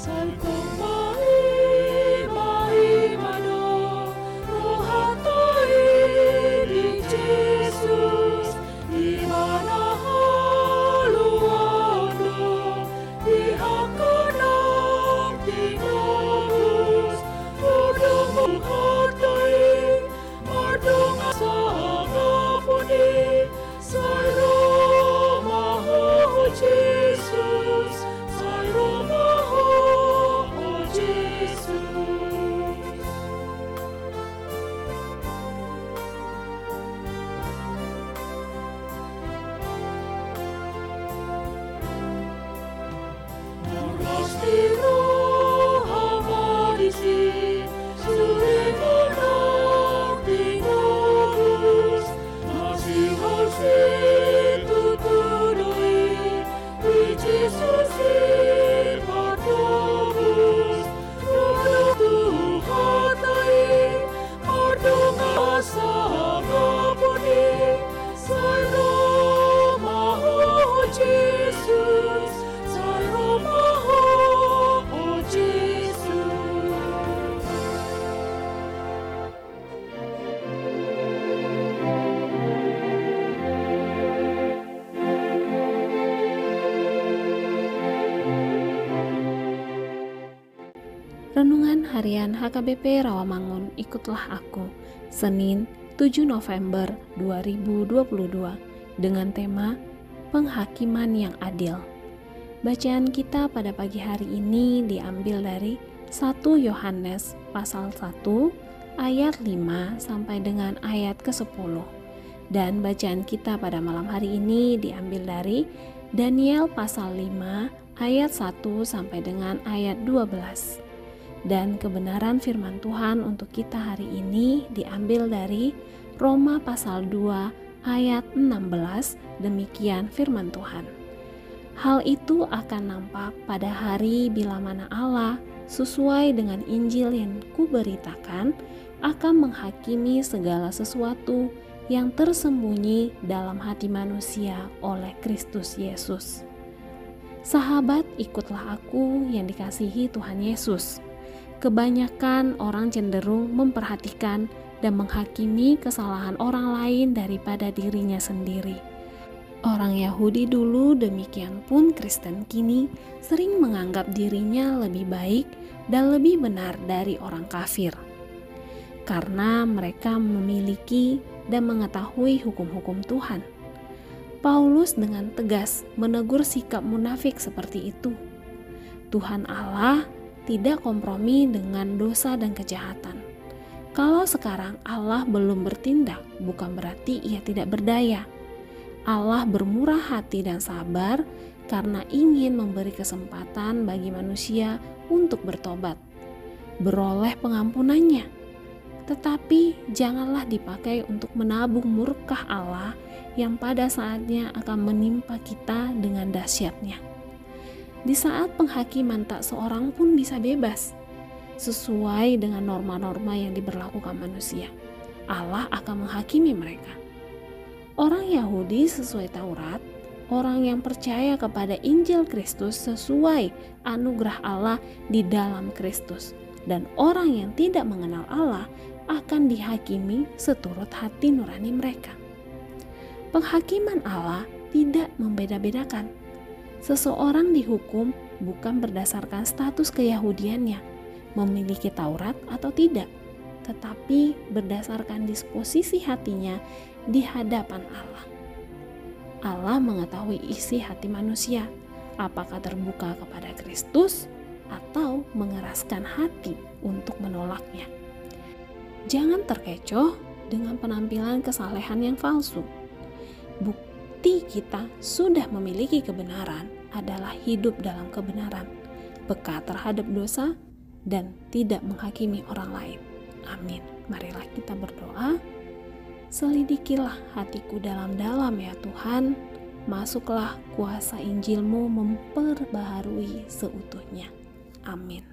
Salto Renungan Harian HKBP Rawamangun Ikutlah Aku Senin 7 November 2022 dengan tema Penghakiman yang Adil. Bacaan kita pada pagi hari ini diambil dari 1 Yohanes pasal 1 ayat 5 sampai dengan ayat ke-10 dan bacaan kita pada malam hari ini diambil dari Daniel pasal 5 ayat 1 sampai dengan ayat 12 dan kebenaran firman Tuhan untuk kita hari ini diambil dari Roma pasal 2 ayat 16 demikian firman Tuhan. Hal itu akan nampak pada hari bila mana Allah sesuai dengan Injil yang kuberitakan akan menghakimi segala sesuatu yang tersembunyi dalam hati manusia oleh Kristus Yesus. Sahabat, ikutlah aku yang dikasihi Tuhan Yesus kebanyakan orang cenderung memperhatikan dan menghakimi kesalahan orang lain daripada dirinya sendiri. Orang Yahudi dulu, demikian pun Kristen kini, sering menganggap dirinya lebih baik dan lebih benar dari orang kafir, karena mereka memiliki dan mengetahui hukum-hukum Tuhan. Paulus dengan tegas menegur sikap munafik seperti itu. Tuhan Allah tidak kompromi dengan dosa dan kejahatan. Kalau sekarang Allah belum bertindak, bukan berarti Ia tidak berdaya. Allah bermurah hati dan sabar karena ingin memberi kesempatan bagi manusia untuk bertobat, beroleh pengampunannya. Tetapi janganlah dipakai untuk menabung murkah Allah yang pada saatnya akan menimpa kita dengan dahsyatnya. Di saat penghakiman tak seorang pun bisa bebas sesuai dengan norma-norma yang diberlakukan manusia. Allah akan menghakimi mereka. Orang Yahudi sesuai Taurat, orang yang percaya kepada Injil Kristus sesuai anugerah Allah di dalam Kristus, dan orang yang tidak mengenal Allah akan dihakimi seturut hati nurani mereka. Penghakiman Allah tidak membeda-bedakan seseorang dihukum bukan berdasarkan status keyahudiannya, memiliki Taurat atau tidak, tetapi berdasarkan disposisi hatinya di hadapan Allah. Allah mengetahui isi hati manusia, apakah terbuka kepada Kristus atau mengeraskan hati untuk menolaknya. Jangan terkecoh dengan penampilan kesalehan yang palsu. Bukti bukti kita sudah memiliki kebenaran adalah hidup dalam kebenaran, peka terhadap dosa, dan tidak menghakimi orang lain. Amin. Marilah kita berdoa. Selidikilah hatiku dalam-dalam ya Tuhan. Masuklah kuasa Injilmu memperbaharui seutuhnya. Amin.